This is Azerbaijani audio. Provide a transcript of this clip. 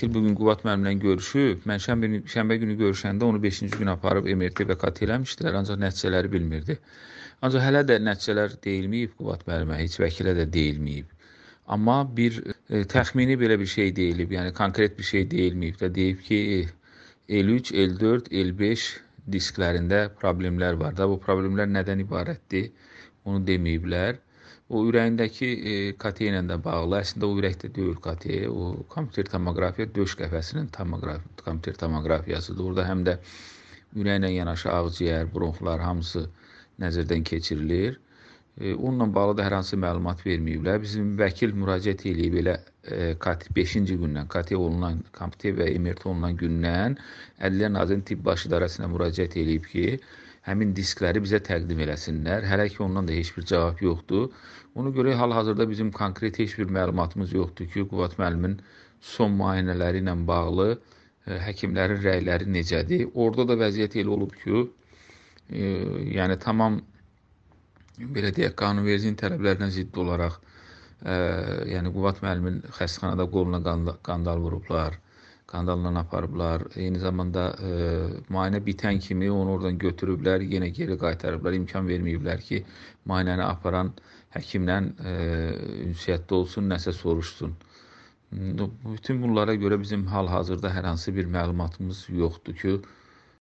vəkil bu gün Qubad müəllimlə görüşüb. Mən şənbə, şənbə günü görüşəndə onu 5-ci gün aparıb MRT və KT eləmişdilər, ancaq nəticələri bilmirdi. Ancaq hələ də nəticələr deyilməyib Qubad müəllimə, heç vəkilə də deyilməyib. Amma bir e, təxmini belə bir şey deyilib, yəni konkret bir şey deyilməyib də deyib ki, L3, L4, L5 disklərində problemlər var da. Bu problemlər nədən ibarətdir? Onu deməyiblər. O ürəyindəki e, KT ilə də bağlı. Əslində o ürəkdə deyil KT, o kompüter tomoqrafiya döş qəfəsinin tomoqraf kompüter tomoqrafiyasıdır. Orada həm də ürəklə yanaşı ağciyər, bronxlar hamısı nəzərdən keçirilir. E, onunla bağlı da hər hansı məlumat verməyiblər. Bizim vəkil müraciət eləyib elə e, KT 5-ci gündən, KT olunan, kompüter və MRT olunan gündən Ədliyyə Nazirinin Tibb Baş İdarəsinə müraciət eləyib ki, həmin diskləri bizə təqdim eləsinlər. Hələ ki ondan da heç bir cavab yoxdur. Ona görə hal-hazırda bizim konkret heç bir məlumatımız yoxdur ki, Qüvat müəllimin son müayinələri ilə bağlı ə, e, həkimlərin rəyləri necədir? Orada da vəziyyət elə olub ki, e, yəni tamam belə deyək, qanunvericiliyin tələblərinə zidd olaraq ə, e, yəni Qüvat müəllimin xəstəxanada qoluna qandal vurublar qandalla aparıblar. Eyni zamanda e, müayinə bitən kimi onu oradan götürüblər, yenə geri qaytarıblar. İmkan verməyiblər ki, müayinəni aparan həkimlə e, ünsiyyətdə olsun, nəsə soruşsun. Bütün bunlara görə bizim hal-hazırda hər hansı bir məlumatımız yoxdur ki,